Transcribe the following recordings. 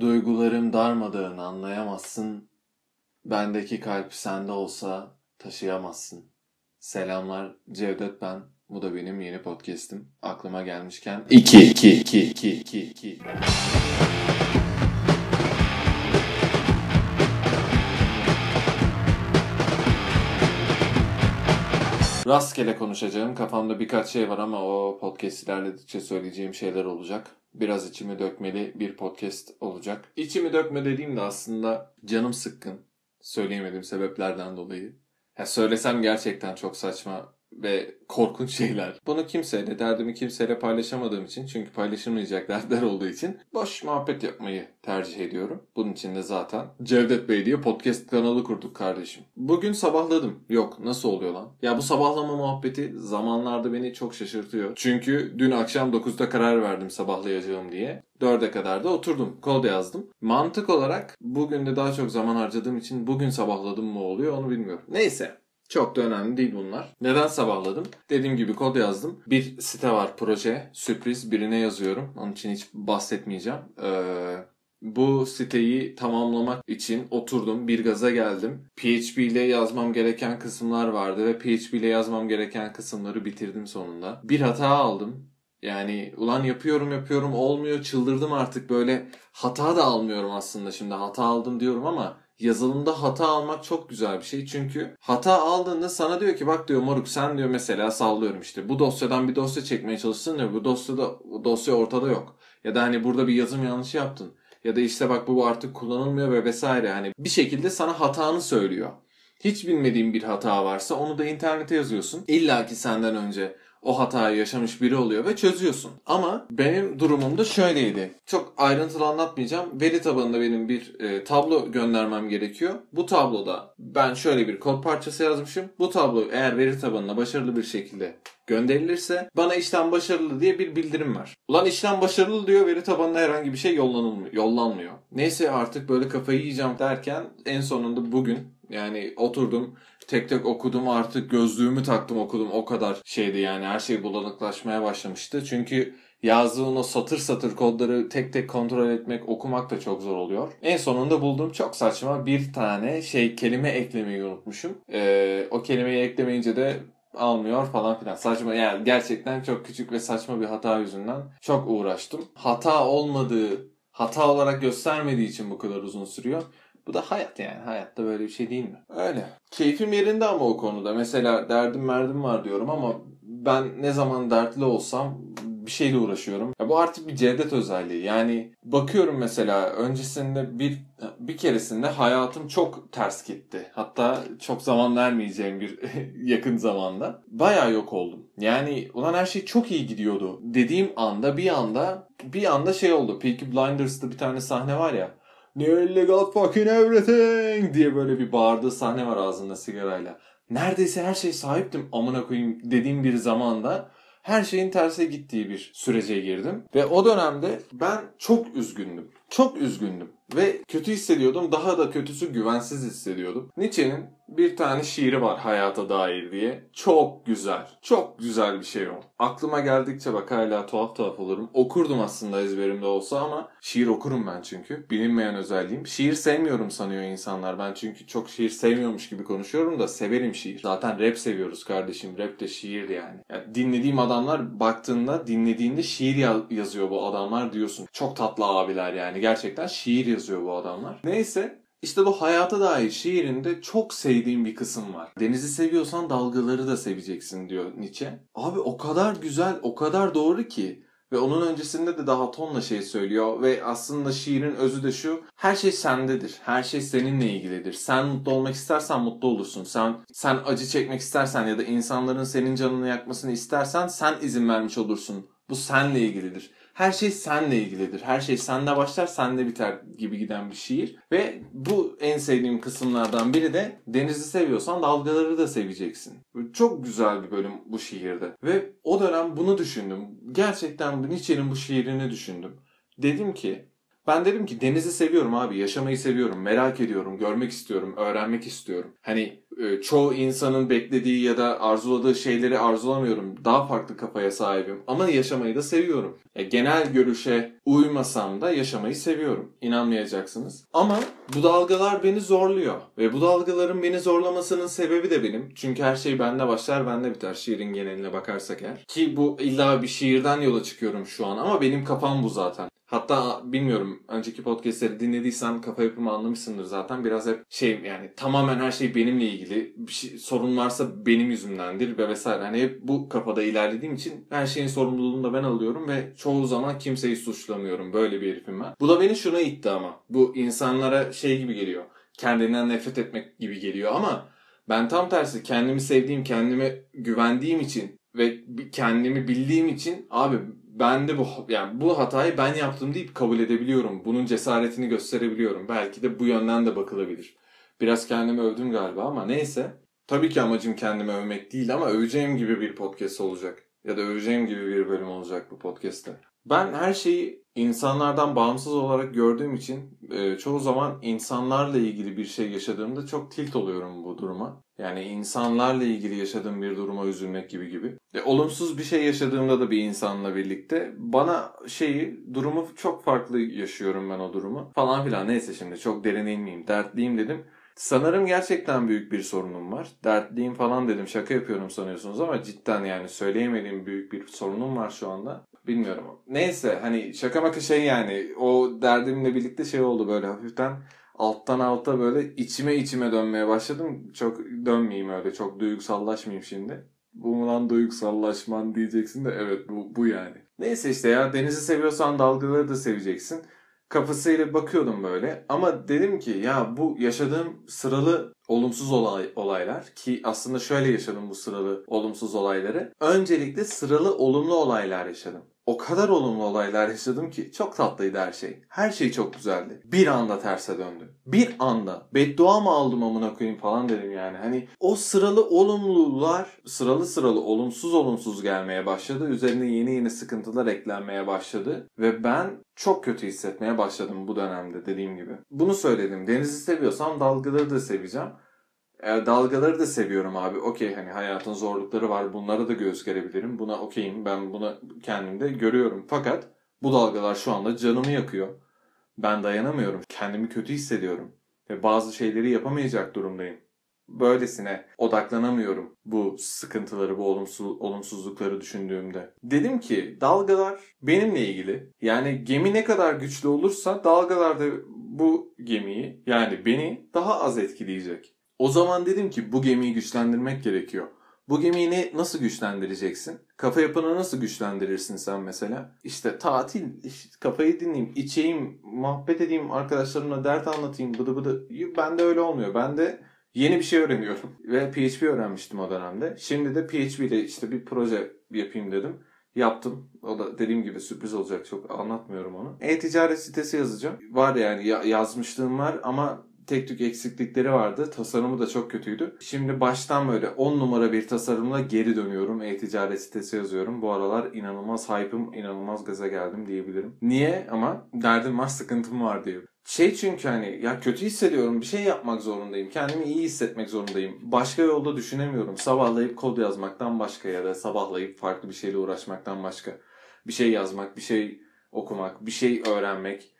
Duygularım darmadağın anlayamazsın. Bendeki kalp sende olsa taşıyamazsın. Selamlar Cevdet ben. Bu da benim yeni podcast'im. Aklıma gelmişken 2 2 2 2 2 2 Rastgele konuşacağım. Kafamda birkaç şey var ama o podcast ilerledikçe söyleyeceğim şeyler olacak. Biraz içimi dökmeli bir podcast olacak. İçimi dökme dediğimde aslında canım sıkkın. Söyleyemediğim sebeplerden dolayı. Ya söylesem gerçekten çok saçma ve korkunç şeyler. Bunu kimseyle, derdimi kimseyle paylaşamadığım için çünkü paylaşılmayacak dertler olduğu için boş muhabbet yapmayı tercih ediyorum. Bunun için de zaten Cevdet Bey diye podcast kanalı kurduk kardeşim. Bugün sabahladım. Yok nasıl oluyor lan? Ya bu sabahlama muhabbeti zamanlarda beni çok şaşırtıyor. Çünkü dün akşam 9'da karar verdim sabahlayacağım diye. 4'e kadar da oturdum. Kod yazdım. Mantık olarak bugün de daha çok zaman harcadığım için bugün sabahladım mı oluyor onu bilmiyorum. Neyse. Çok da önemli değil bunlar. Neden sabahladım? Dediğim gibi kod yazdım. Bir site var proje. Sürpriz birine yazıyorum. Onun için hiç bahsetmeyeceğim. Ee, bu siteyi tamamlamak için oturdum. Bir gaza geldim. PHP ile yazmam gereken kısımlar vardı ve PHP ile yazmam gereken kısımları bitirdim sonunda. Bir hata aldım. Yani ulan yapıyorum yapıyorum olmuyor çıldırdım artık böyle hata da almıyorum aslında şimdi hata aldım diyorum ama yazılımda hata almak çok güzel bir şey. Çünkü hata aldığında sana diyor ki bak diyor moruk sen diyor mesela sallıyorum işte bu dosyadan bir dosya çekmeye çalışsın diyor. Bu dosyada dosya ortada yok. Ya da hani burada bir yazım yanlışı yaptın. Ya da işte bak bu artık kullanılmıyor ve vesaire. Hani bir şekilde sana hatanı söylüyor. Hiç bilmediğin bir hata varsa onu da internete yazıyorsun. İlla ki senden önce o hatayı yaşamış biri oluyor ve çözüyorsun. Ama benim durumum da şöyleydi. Çok ayrıntılı anlatmayacağım. Veri tabanında benim bir e, tablo göndermem gerekiyor. Bu tabloda ben şöyle bir kod parçası yazmışım. Bu tablo eğer veri tabanına başarılı bir şekilde gönderilirse bana işlem başarılı diye bir bildirim var. Ulan işlem başarılı diyor veri tabanına herhangi bir şey yollanılmıyor, yollanmıyor. Neyse artık böyle kafayı yiyeceğim derken en sonunda bugün yani oturdum tek tek okudum artık gözlüğümü taktım okudum o kadar şeydi yani her şey bulanıklaşmaya başlamıştı. Çünkü yazdığın o satır satır kodları tek tek kontrol etmek, okumak da çok zor oluyor. En sonunda bulduğum çok saçma bir tane şey kelime eklemeyi unutmuşum. Ee, o kelimeyi eklemeyince de almıyor falan filan. Saçma yani gerçekten çok küçük ve saçma bir hata yüzünden çok uğraştım. Hata olmadığı, hata olarak göstermediği için bu kadar uzun sürüyor. Bu da hayat yani. Hayatta böyle bir şey değil mi? Öyle. Keyfim yerinde ama o konuda. Mesela derdim merdim var diyorum ama ben ne zaman dertli olsam bir şeyle uğraşıyorum. Ya bu artık bir Cevdet özelliği. Yani bakıyorum mesela öncesinde bir bir keresinde hayatım çok ters gitti. Hatta çok zaman vermeyeceğim bir yakın zamanda. Bayağı yok oldum. Yani ulan her şey çok iyi gidiyordu. Dediğim anda bir anda bir anda şey oldu. Peaky Blinders'ta bir tane sahne var ya. New illegal fucking everything diye böyle bir bağırdığı sahne var ağzında sigarayla. Neredeyse her şey sahiptim amına koyayım dediğim bir zamanda her şeyin terse gittiği bir sürece girdim. Ve o dönemde ben çok üzgündüm. Çok üzgündüm. Ve kötü hissediyordum. Daha da kötüsü güvensiz hissediyordum. Nietzsche'nin bir tane şiiri var hayata dair diye. Çok güzel. Çok güzel bir şey o. Aklıma geldikçe bak hala tuhaf tuhaf olurum. Okurdum aslında ezberimde olsa ama şiir okurum ben çünkü. Bilinmeyen özelliğim. Şiir sevmiyorum sanıyor insanlar. Ben çünkü çok şiir sevmiyormuş gibi konuşuyorum da severim şiir. Zaten rap seviyoruz kardeşim. Rap de şiir yani. yani dinlediğim adamlar baktığında dinlediğinde şiir yazıyor bu adamlar diyorsun. Çok tatlı abiler yani. Gerçekten şiir yazıyor bu adamlar. Neyse işte bu hayata dair şiirinde çok sevdiğim bir kısım var. Denizi seviyorsan dalgaları da seveceksin diyor Nietzsche. Abi o kadar güzel, o kadar doğru ki. Ve onun öncesinde de daha tonla şey söylüyor ve aslında şiirin özü de şu. Her şey sendedir. Her şey seninle ilgilidir. Sen mutlu olmak istersen mutlu olursun. Sen sen acı çekmek istersen ya da insanların senin canını yakmasını istersen sen izin vermiş olursun. Bu senle ilgilidir her şey senle ilgilidir. Her şey sende başlar, sende biter gibi giden bir şiir. Ve bu en sevdiğim kısımlardan biri de denizi seviyorsan dalgaları da seveceksin. Çok güzel bir bölüm bu şiirde. Ve o dönem bunu düşündüm. Gerçekten Nietzsche'nin bu şiirini düşündüm. Dedim ki Ben dedim ki denizi seviyorum abi, yaşamayı seviyorum, merak ediyorum, görmek istiyorum, öğrenmek istiyorum. Hani e, çoğu insanın beklediği ya da arzuladığı şeyleri arzulamıyorum. Daha farklı kafaya sahibim ama yaşamayı da seviyorum. E, genel görüşe uymasam da yaşamayı seviyorum. İnanmayacaksınız. Ama bu dalgalar beni zorluyor. Ve bu dalgaların beni zorlamasının sebebi de benim. Çünkü her şey bende başlar, bende biter. Şiirin geneline bakarsak eğer. Ki bu illa bir şiirden yola çıkıyorum şu an ama benim kafam bu zaten. Hatta bilmiyorum önceki podcastleri dinlediysen kafa yapımı anlamışsındır zaten. Biraz hep şey yani tamamen her şey benimle ilgili. Bir şey, sorun varsa benim yüzümdendir ve vesaire. Hani hep bu kafada ilerlediğim için her şeyin sorumluluğunu da ben alıyorum ve çoğu zaman kimseyi suçlamıyorum. Böyle bir herifim ben. Bu da beni şuna itti ama. Bu insanlara şey gibi geliyor. Kendinden nefret etmek gibi geliyor ama ben tam tersi kendimi sevdiğim, kendime güvendiğim için ve kendimi bildiğim için abi ben de bu yani bu hatayı ben yaptım deyip kabul edebiliyorum. Bunun cesaretini gösterebiliyorum. Belki de bu yönden de bakılabilir. Biraz kendimi övdüm galiba ama neyse. Tabii ki amacım kendimi övmek değil ama öveceğim gibi bir podcast olacak. Ya da öveceğim gibi bir bölüm olacak bu podcast'te. Ben her şeyi insanlardan bağımsız olarak gördüğüm için e, çoğu zaman insanlarla ilgili bir şey yaşadığımda çok tilt oluyorum bu duruma. Yani insanlarla ilgili yaşadığım bir duruma üzülmek gibi gibi. E, olumsuz bir şey yaşadığımda da bir insanla birlikte bana şeyi durumu çok farklı yaşıyorum ben o durumu falan filan. Neyse şimdi çok derin inmeyeyim dertliyim dedim. Sanırım gerçekten büyük bir sorunum var. Dertliyim falan dedim şaka yapıyorum sanıyorsunuz ama cidden yani söyleyemediğim büyük bir sorunum var şu anda. Bilmiyorum. Neyse hani şaka maka şey yani o derdimle birlikte şey oldu böyle hafiften alttan alta böyle içime içime dönmeye başladım. Çok dönmeyeyim öyle çok duygusallaşmayayım şimdi. Bu lan duygusallaşman diyeceksin de evet bu, bu yani. Neyse işte ya denizi seviyorsan dalgaları da seveceksin kafasıyla bakıyordum böyle. Ama dedim ki ya bu yaşadığım sıralı olumsuz olay, olaylar ki aslında şöyle yaşadım bu sıralı olumsuz olayları. Öncelikle sıralı olumlu olaylar yaşadım o kadar olumlu olaylar yaşadım ki çok tatlıydı her şey. Her şey çok güzeldi. Bir anda terse döndü. Bir anda. Beddua mı aldım amına koyayım falan dedim yani. Hani o sıralı olumlular sıralı sıralı olumsuz olumsuz gelmeye başladı. Üzerine yeni yeni sıkıntılar eklenmeye başladı. Ve ben çok kötü hissetmeye başladım bu dönemde dediğim gibi. Bunu söyledim. Denizi seviyorsam dalgaları da seveceğim. E, dalgaları da seviyorum abi. Okey hani hayatın zorlukları var. Bunlara da göz gerebilirim. Buna okeyim. Ben buna kendimde görüyorum. Fakat bu dalgalar şu anda canımı yakıyor. Ben dayanamıyorum. Kendimi kötü hissediyorum. Ve bazı şeyleri yapamayacak durumdayım. Böylesine odaklanamıyorum bu sıkıntıları, bu olumsuz, olumsuzlukları düşündüğümde. Dedim ki dalgalar benimle ilgili. Yani gemi ne kadar güçlü olursa dalgalar da bu gemiyi yani beni daha az etkileyecek. O zaman dedim ki bu gemiyi güçlendirmek gerekiyor. Bu gemiyi ne, nasıl güçlendireceksin? Kafa yapını nasıl güçlendirirsin sen mesela? İşte tatil, işte kafayı dinleyeyim, içeyim, muhabbet edeyim, arkadaşlarımla dert anlatayım, bıdı bıdı. Ben de öyle olmuyor. Ben de yeni bir şey öğreniyorum. Ve PHP öğrenmiştim o dönemde. Şimdi de PHP ile işte bir proje yapayım dedim. Yaptım. O da dediğim gibi sürpriz olacak. Çok anlatmıyorum onu. E-ticaret sitesi yazacağım. Var yani yazmışlığım var ama tek tük eksiklikleri vardı. Tasarımı da çok kötüydü. Şimdi baştan böyle 10 numara bir tasarımla geri dönüyorum. E-ticaret sitesi yazıyorum. Bu aralar inanılmaz hype'ım, inanılmaz gaza geldim diyebilirim. Niye? Ama derdim var, sıkıntım var diyor. Şey çünkü hani ya kötü hissediyorum bir şey yapmak zorundayım. Kendimi iyi hissetmek zorundayım. Başka yolda düşünemiyorum. Sabahlayıp kod yazmaktan başka ya da sabahlayıp farklı bir şeyle uğraşmaktan başka. Bir şey yazmak, bir şey okumak, bir şey öğrenmek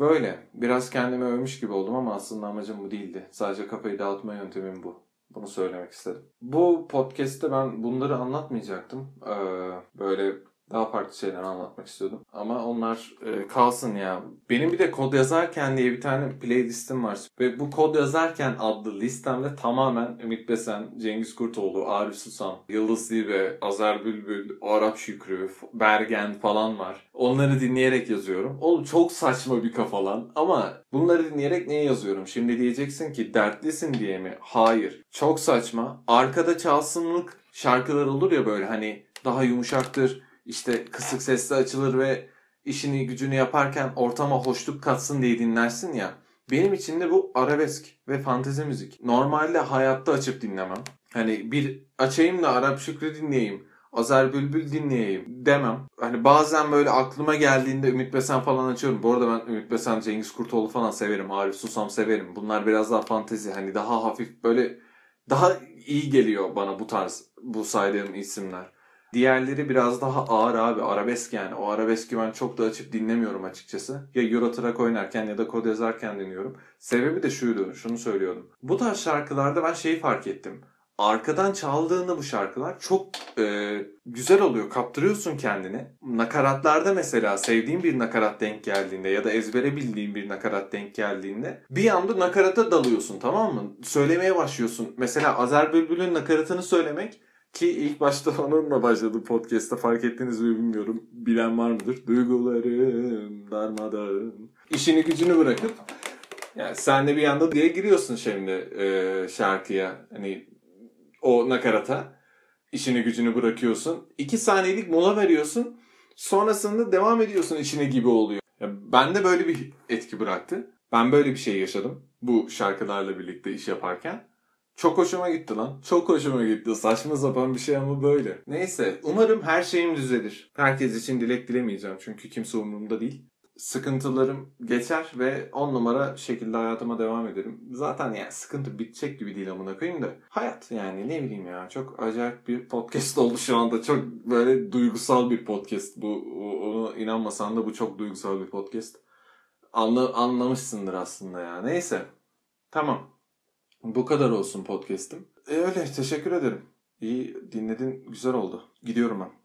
Böyle. Biraz kendimi övmüş gibi oldum ama aslında amacım bu değildi. Sadece kafayı dağıtma yöntemim bu. Bunu söylemek istedim. Bu podcast'te ben bunları anlatmayacaktım. Ee, böyle daha farklı şeyler anlatmak istiyordum. Ama onlar e, kalsın ya. Benim bir de kod yazarken diye bir tane playlistim var. Ve bu kod yazarken adlı listemde tamamen Ümit Besen, Cengiz Kurtoğlu, Arif Susam, Yıldız Tilbe, Azer Bülbül, Arap Şükrü, Bergen falan var. Onları dinleyerek yazıyorum. Oğlum çok saçma bir kafalan ama bunları dinleyerek niye yazıyorum? Şimdi diyeceksin ki dertlisin diye mi? Hayır. Çok saçma. Arkada çalsınlık şarkılar olur ya böyle hani daha yumuşaktır işte kısık sesle açılır ve işini gücünü yaparken ortama hoşluk katsın diye dinlersin ya. Benim için de bu arabesk ve fantezi müzik. Normalde hayatta açıp dinlemem. Hani bir açayım da Arap Şükrü dinleyeyim. Azer Bülbül dinleyeyim demem. Hani bazen böyle aklıma geldiğinde Ümit Besen falan açıyorum. Bu arada ben Ümit Besen, Cengiz Kurtoğlu falan severim. Arif Susam severim. Bunlar biraz daha fantezi. Hani daha hafif böyle daha iyi geliyor bana bu tarz bu saydığım isimler. Diğerleri biraz daha ağır abi. Arabesk yani. O arabeski ben çok da açıp dinlemiyorum açıkçası. Ya Euro oynarken ya da kod yazarken dinliyorum. Sebebi de şuydu. Şunu söylüyordum. Bu tarz şarkılarda ben şeyi fark ettim. Arkadan çaldığında bu şarkılar çok e, güzel oluyor. Kaptırıyorsun kendini. Nakaratlarda mesela sevdiğin bir nakarat denk geldiğinde ya da ezbere bildiğin bir nakarat denk geldiğinde bir anda nakarata dalıyorsun tamam mı? Söylemeye başlıyorsun. Mesela Azer Bülbül'ün nakaratını söylemek ki ilk başta onunla başladı podcast'ta fark ettiniz mi bilmiyorum. Bilen var mıdır? Duygularım darmadağın. İşini gücünü bırakıp yani sen de bir anda diye giriyorsun şimdi e, şarkıya. Hani o nakarata. işini gücünü bırakıyorsun. İki saniyelik mola veriyorsun. Sonrasında devam ediyorsun işini gibi oluyor. Ya ben de böyle bir etki bıraktı. Ben böyle bir şey yaşadım. Bu şarkılarla birlikte iş yaparken. Çok hoşuma gitti lan. Çok hoşuma gitti. Saçma sapan bir şey ama böyle. Neyse. Umarım her şeyim düzelir. Herkes için dilek dilemeyeceğim. Çünkü kimse umurumda değil. Sıkıntılarım geçer ve on numara şekilde hayatıma devam ederim. Zaten yani sıkıntı bitecek gibi değil amına koyayım da. Hayat yani ne bileyim ya. Çok acayip bir podcast oldu şu anda. Çok böyle duygusal bir podcast. Bu onu inanmasan da bu çok duygusal bir podcast. Anla, anlamışsındır aslında ya. Neyse. Tamam. Bu kadar olsun podcast'im. E öyle teşekkür ederim. İyi dinledin güzel oldu. Gidiyorum ben.